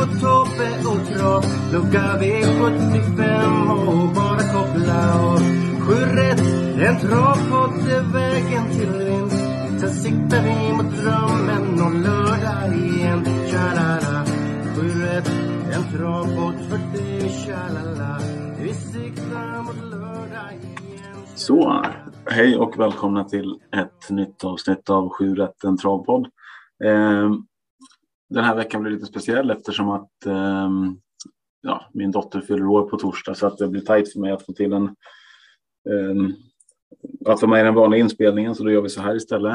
Marco, Tobbe och Trav Lucka V75 och bara koppla av. Sju rätt, en travpodd är vägen till vinst. Sen siktar vi mot drömmen om lördag igen. Tja-la-la. Sju rätt, en travpodd för dig Tja-la-la. Vi siktar mot lördag igen. Så, hej och välkomna till ett nytt avsnitt av Sju rätt, en travpodd. Eh, den här veckan blir lite speciell eftersom att eh, ja, min dotter fyller år på torsdag så att det blir tajt för mig att få till en eh, att få med den vanliga inspelningen så då gör vi så här istället.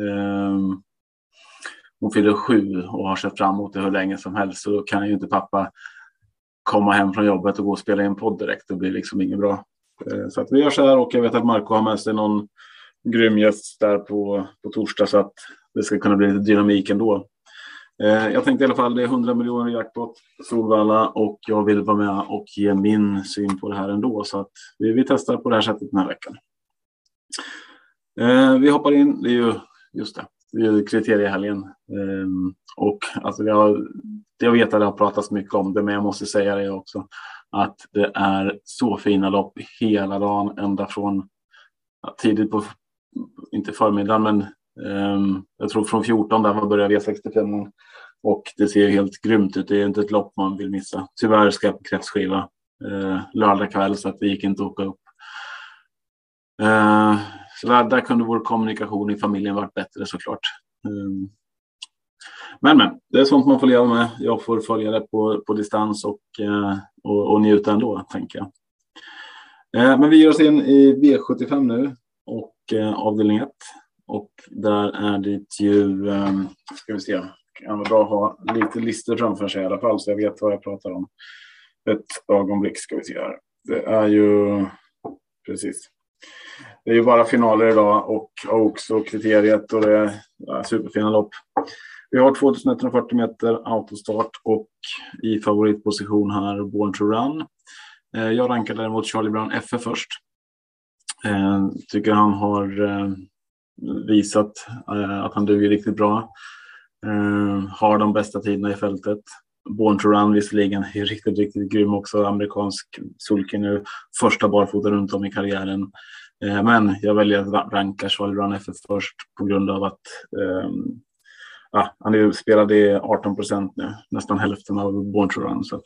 Eh, hon fyller sju och har sett fram emot det hur länge som helst så då kan ju inte pappa komma hem från jobbet och gå och spela in podd direkt. Det blir liksom inget bra. Eh, Så att vi gör så här och jag vet att Marco har med sig någon grym gäst där på, på torsdag så att det ska kunna bli lite dynamik ändå. Eh, Jag tänkte i alla fall det är 100 miljoner jackpot Solvalla och jag vill vara med och ge min syn på det här ändå så att vi, vi testar på det här sättet den här veckan. Eh, Vi hoppar in, det är ju just det, det är ju kriteriehelgen ehm, och alltså jag, jag vet att det har pratats mycket om det men jag måste säga det också att det är så fina lopp hela dagen ända från ja, tidigt på, inte förmiddagen men Ehm, jag tror från 14 där man börjar V65 och det ser helt grymt ut. Det är inte ett lopp man vill missa. Tyvärr ska jag på kräftskiva eh, lördag kväll så att det gick inte att åka upp. Ehm, så där, där kunde vår kommunikation i familjen varit bättre såklart. Ehm, men, men, det är sånt man får leva med. Jag får följa det på, på distans och, eh, och, och njuta ändå, tänker jag. Men vi ger oss in i V75 nu och eh, avdelning 1. Och där är det ju, ehm, ska vi se, det kan vara bra att ha lite listor framför sig i alla fall så jag vet vad jag pratar om. Ett ögonblick ska vi se här. Det är ju, precis. Det är ju bara finaler idag och också kriteriet och det är superfina lopp. Vi har 2140 meter autostart och i favoritposition här Born to Run. Eh, jag rankar däremot Charlie Brown FF först. Eh, tycker han har eh, visat eh, att han duger riktigt bra. Eh, Har de bästa tiderna i fältet. Born to Run visserligen är riktigt, riktigt grym också. Amerikansk sulky nu. Första barfota runt om i karriären. Eh, Men jag väljer att ranka Charlie Run FF först på grund av att ehm, ja, han är spelad i 18 procent nu, nästan hälften av Born to Run. Så att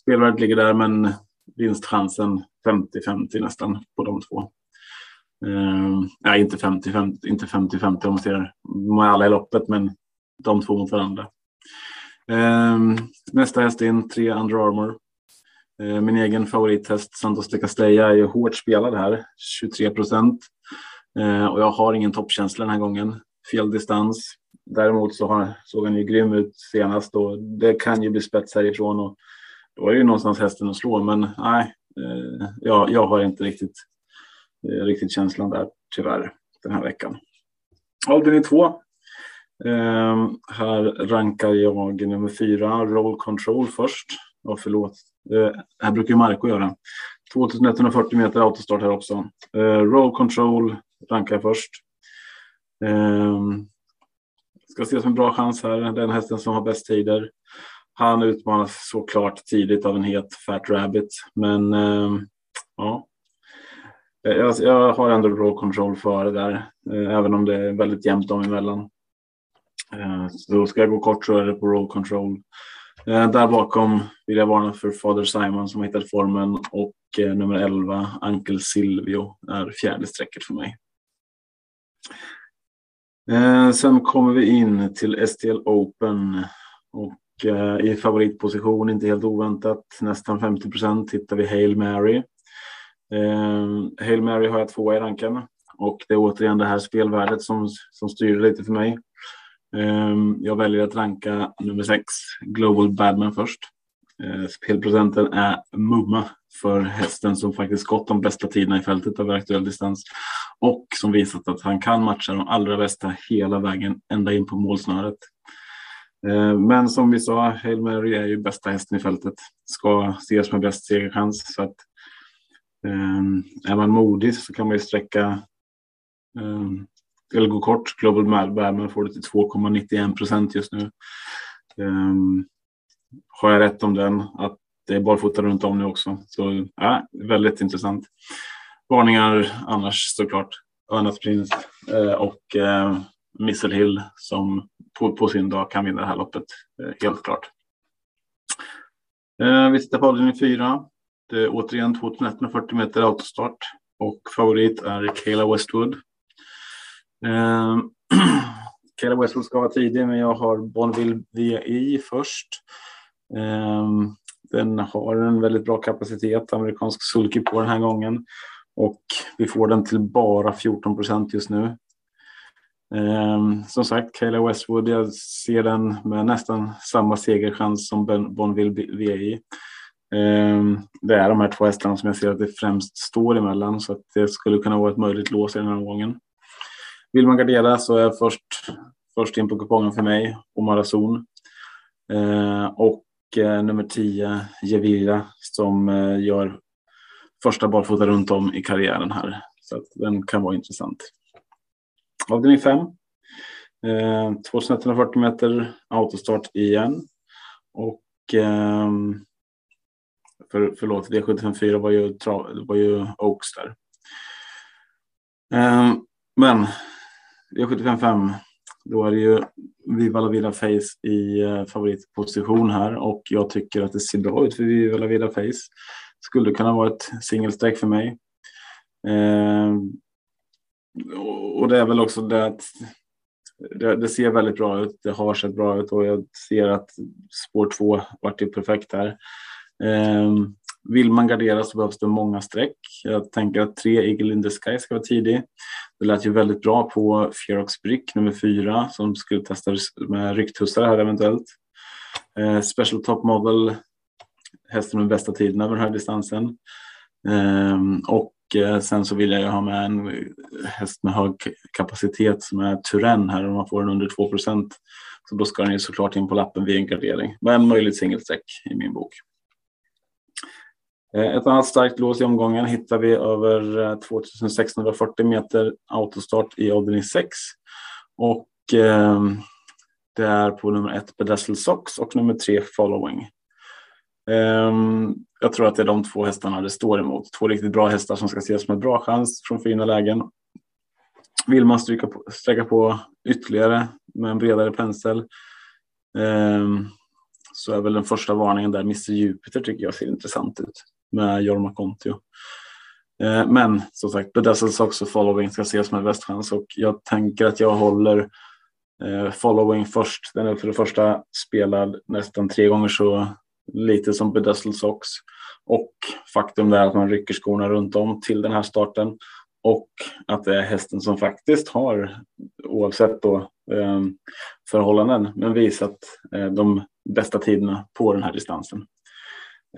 spelvärdet ligger där, men vinstchansen 50-50 nästan på de två. Uh, nej, inte 50-50, inte 50-50 om man ser de är alla i loppet, men de två mot varandra. Uh, nästa häst in, tre Under Armour. Uh, min egen favorithäst Santos de Castella är ju hårt spelad här, 23 procent. Och jag har ingen toppkänsla den här gången. Fel distans. Däremot så har, såg han ju grym ut senast och det kan ju bli spets härifrån och då är det ju någonstans hästen att slå. Men nej, eh, jag, jag har inte riktigt, Eh, riktigt känslan där tyvärr den här veckan. Avdelning två. Eh, här rankar jag nummer fyra, Roll Control först. Ja, förlåt. Eh, här brukar ju Marco göra. 2140 meter autostart här också. Eh, roll Control rankar jag först. Eh, ska ses som en bra chans här. Den hästen som har bäst tider. Han utmanas såklart tidigt av en het Fat Rabbit. Men eh, ja. Eh, jag, jag har ändå roll control före där. Eh, även om det är väldigt jämnt dem emellan. Eh, så ska jag gå kort så är det på roll control. Där bakom vill jag varna för Father Simon som har hittat formen och nummer 11, Uncle Silvio, är fjärde strecket för mig. Sen kommer vi in till STL Open och i favoritposition, inte helt oväntat, nästan 50 procent hittar vi Hail Mary. Eh, Hail Mary har jag tvåa i ranken och det är återigen det här spelvärdet som, som styr lite för mig. Ehm, jag väljer att ranka nummer sex, Global Badman först. Ehm, spelprocenten är mumma för hästen som faktiskt gått de bästa tiderna i fältet över aktuell distans och som visat att han kan matcha de allra bästa hela vägen ända in på målsnöret. Ehm, men som vi sa, Hail Mary är ju bästa hästen i fältet. Ska ses med bäst segerchans. Så att, Ehm, är man modig så kan man ju sträcka ehm, eller gå kort. Global Madman får det till 2,91 procent just nu. Ehm, har jag rätt om den, att det är barfota runt om nu också. Så ja, väldigt intressant. Varningar annars såklart. Örnas Prins eh, och Missile Hill som på, på, sin dag kan vinna det här loppet. Eh, helt klart. Vi tittar på avdelning fyra. Det är återigen 2140 meter autostart och favorit är Kayla Westwood Eh, Kayla Westwood ska vara tidig, men jag har Bonneville VI först. Eh, den har en väldigt bra kapacitet, amerikansk sulky på den här gången. Och vi får den till bara 14 procent just nu. Eh, som sagt, Kayla Westwood, jag ser den med nästan samma segerchans som Bonneville VI. Ehm, det är de här två hästarna som jag ser att det främst står emellan så att det skulle kunna vara ett möjligt lås i den här omgången. Vill man gardera så är först, först in på kupongen för mig Omar Azon. Ehm, och eh, nummer 10 Gevira som eh, gör första barfota runt om i karriären här. Så att den kan vara intressant. Avdelning 5. Eh, 2140 meter autostart igen. Och eh, för, förlåt, D754 var ju, var ju Oaks där. Eh, men D755, då är det ju Viva La Vida Face i eh, favoritposition här och jag tycker att det ser bra ut för Viva La Vida Face. Skulle kunna vara ett singelstreck för mig. Eh, och det är väl också det att det, det, ser väldigt bra ut. Det har sett bra ut och jag ser att spår två vart ju perfekt här. Eh, vill man gardera så behövs det många streck. Jag tänker att tre Eagle in the Sky ska vara tidig. Det lät ju väldigt bra på Ferox Brick nummer fyra som skulle testas med rycktussar här eventuellt. Eh, Special Top Model, hästen med bästa tiden över den här distansen. Ehm, eh, och sen så vill jag ju ha med en eh, häst med hög kapacitet som är Turen här om man får den under 2% Så då ska den ju såklart in på lappen vid en gardering. Men möjligt singelsträck i min bok. Eh, ett annat starkt lås i omgången hittar vi över eh, 2640 meter autostart i avdelning 6. Och eh, det är på nummer ett Bedazzle Sox och nummer tre Following. Eh, jag tror att det är de två hästarna det står emot. Två riktigt bra hästar som ska ses med bra chans från fina lägen. Vill man stryka på, sträcka på ytterligare med en bredare pensel eh, så är väl den första varningen där Mr Jupiter tycker jag ser intressant ut med Jorma Kontio. Eh, men som sagt, Bedessels också following ska ses med västchans och jag tänker att jag håller eh, following först. Den är för det första spelad nästan tre gånger så lite som Bedazzle Sox och faktum är att man rycker skorna runt om till den här starten och att det är hästen som faktiskt har, oavsett då eh, förhållanden, men visat eh, de bästa tiderna på den här distansen.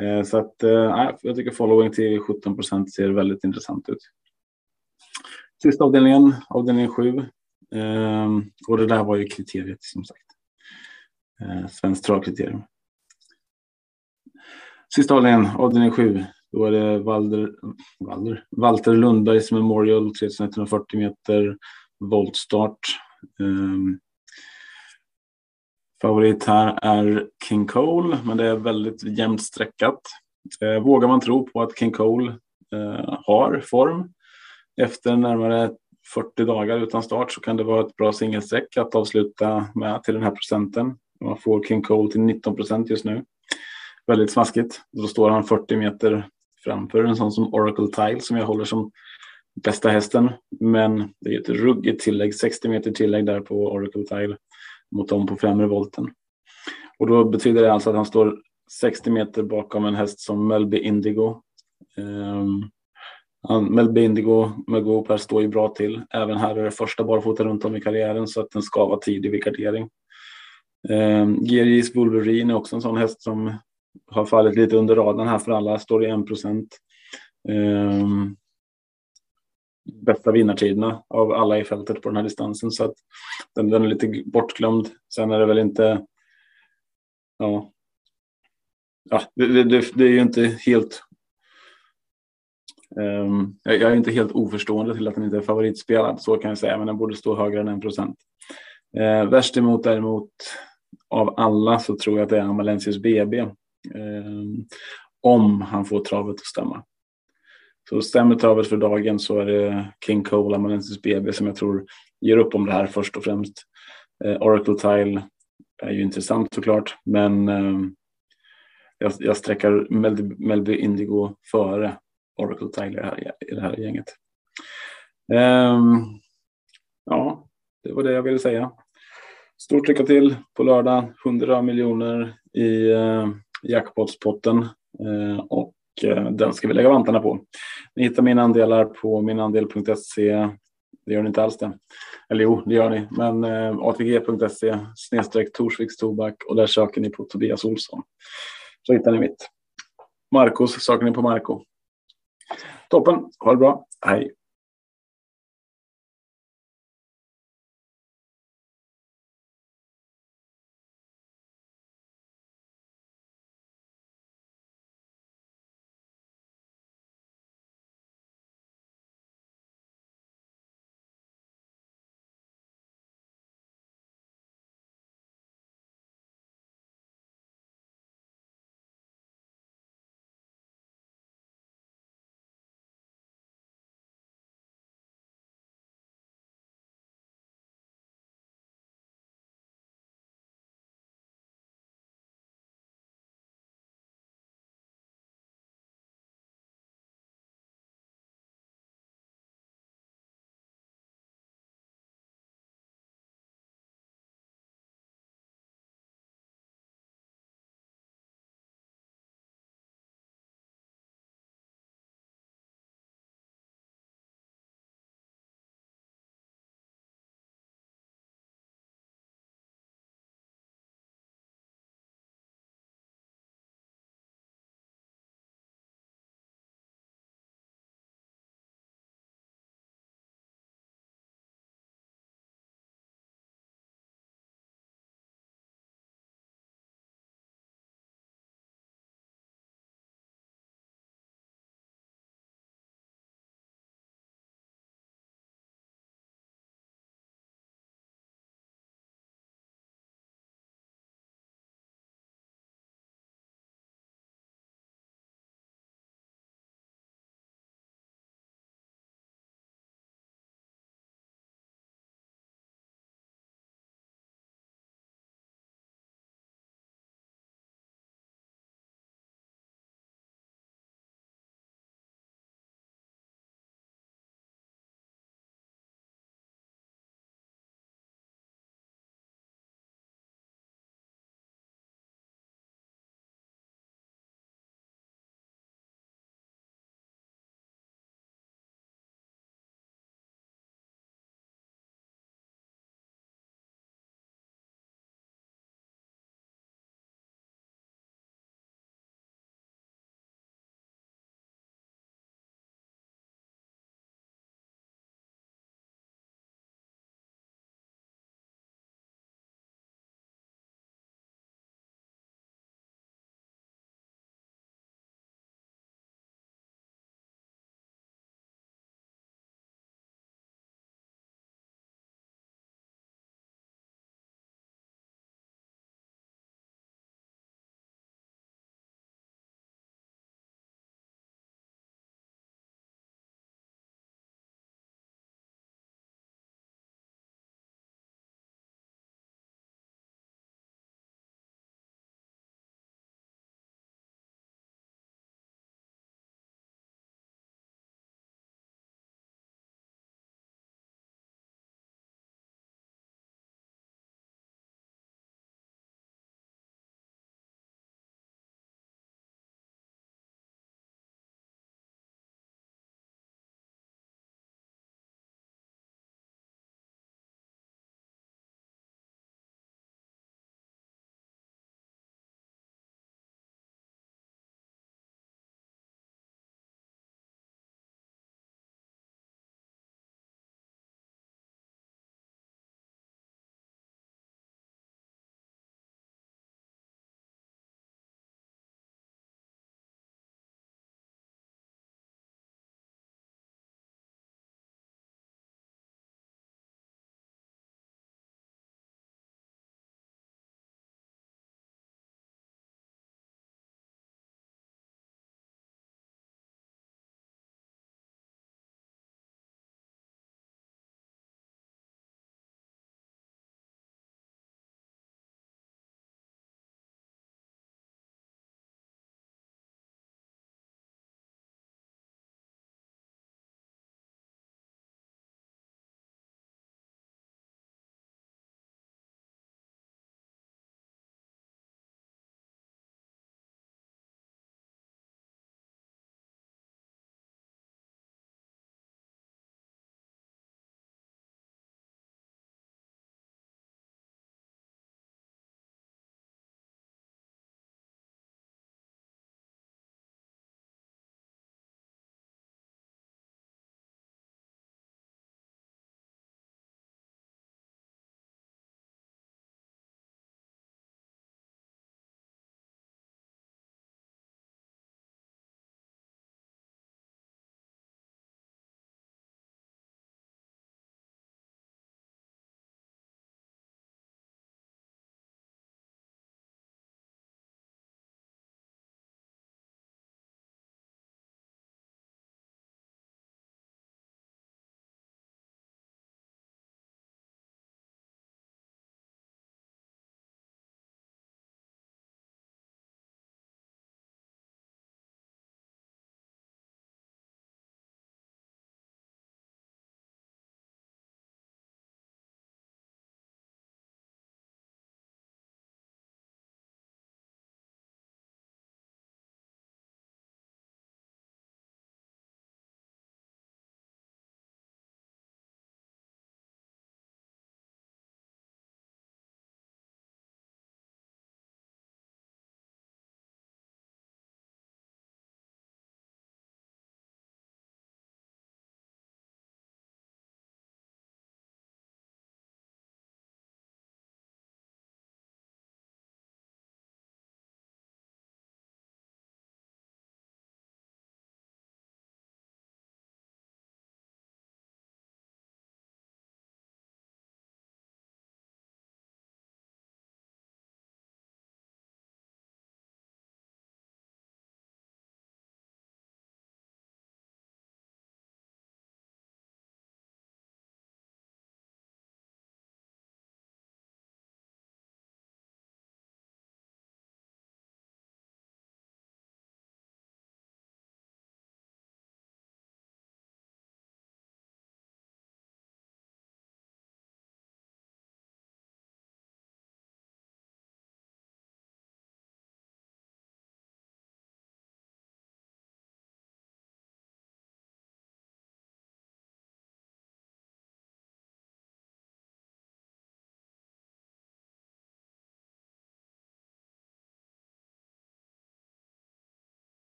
Eh, så att eh, jag tycker following till 17 procent ser väldigt intressant ut. Sista avdelningen, avdelning 7. Eh, och det där var ju kriteriet som sagt. Eh, Svenskt travkriterium. Sista avdelningen, avdelning 7. Då är det Valder, Valder, Walter Lundbergs Memorial 3140 meter voltstart. Um, Favorit här är King Cole, men det är väldigt jämnt streckat. Eh, vågar man tro på att King Cole eh, har form efter närmare 40 dagar utan start så kan det vara ett bra singelsträck att avsluta med till den här procenten. Man får King Cole till 19 procent just nu. Väldigt smaskigt. Då står han 40 meter framför en sån som Oracle Tile som jag håller som bästa hästen. Men det är ett ruggigt tillägg, 60 meter tillägg där på Oracle Tile mot dem på främre volten. Och då betyder det alltså att han står 60 meter bakom en häst som Melby Indigo. Um, Melby Indigo med Gopar står ju bra till. Även här är det första barfota runt om i karriären så att den ska vara tidig vid gardering. Eh, GRJs Wolverine är också en sån häst som har fallit lite under radarn här för alla. Står i 1 procent. Eh, bästa vinnartiderna av alla i fältet på den här distansen så att den, den är lite bortglömd. Sen är det väl inte. Ja, ja det, det, det är ju inte helt Um, jag är inte helt oförstående till att den inte är favoritspelad, så kan jag säga, men den borde stå högre än en procent. Uh, värst emot däremot av alla så tror jag att det är Amalensius BB. Um, ehm, om han får travet att stämma. Så stämmer travet för dagen så är det King Cole, Amalensis BB som jag tror ger upp om det här först och främst. Eh, Oracle Tile är ju intressant såklart, men eh, jag, jag sträcker Melby, Melby Indigo före Oracle Tile här, i det här gänget. Um, ja, det var det jag ville säga. Stort lycka till på lördag. 100 miljoner i eh, uh, jackpotspotten uh, och Eh, den ska vi lägga vantarna på. Ni hittar mina andelar på minandel.se. Det gör ni inte alls det. Eller jo, det gör ni. Men eh, atg.se snedstreck Torsviks tobak och där söker ni på Tobias Olsson. Så hittar ni mitt. Marcos söker ni på Marco. Toppen, ha det bra. Hej.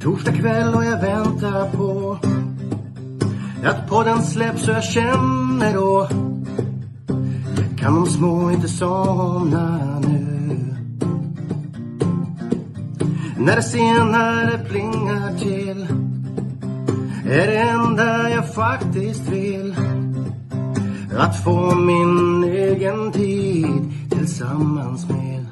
Torsdag kväll och jag väntar på att podden släpps och jag känner då kan de små inte somna nu. När det senare plingar till är det enda jag faktiskt vill. Att få min egen tid tillsammans med.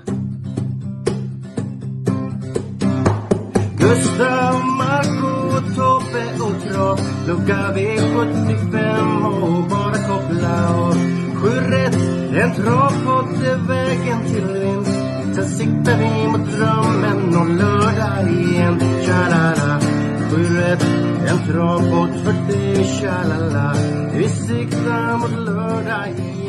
Gustav, Marco, Tobbe och Trav Lucka V75 och bara koppla av. Sju rätt, en travpodd är vägen till vinst. Sen siktar vi mot drömmen och lördag igen. Tja-la-la. Sju rätt, en travpodd för dig Tja-la-la. Vi siktar mot lördag igen.